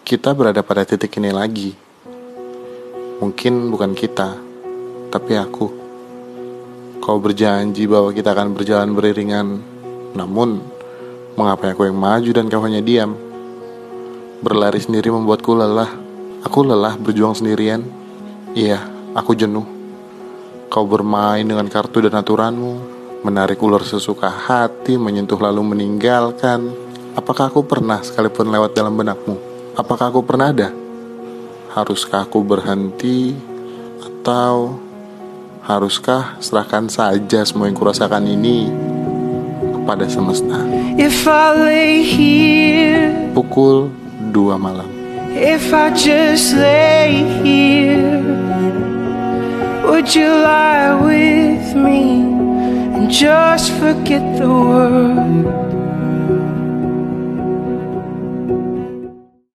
kita berada pada titik ini lagi. Mungkin bukan kita, tapi aku. Kau berjanji bahwa kita akan berjalan beriringan, namun mengapa aku yang maju dan kau hanya diam? Berlari sendiri membuatku lelah. Aku lelah berjuang sendirian. Iya, aku jenuh. Kau bermain dengan kartu dan aturanmu, menarik ular sesuka hati, menyentuh lalu meninggalkan. Apakah aku pernah sekalipun lewat dalam benakmu? Apakah aku pernah ada? Haruskah aku berhenti atau haruskah serahkan saja semua yang kurasakan ini kepada semesta? If I lay here, Pukul 2 malam. if I just lay here, would you lie with me and just forget the world?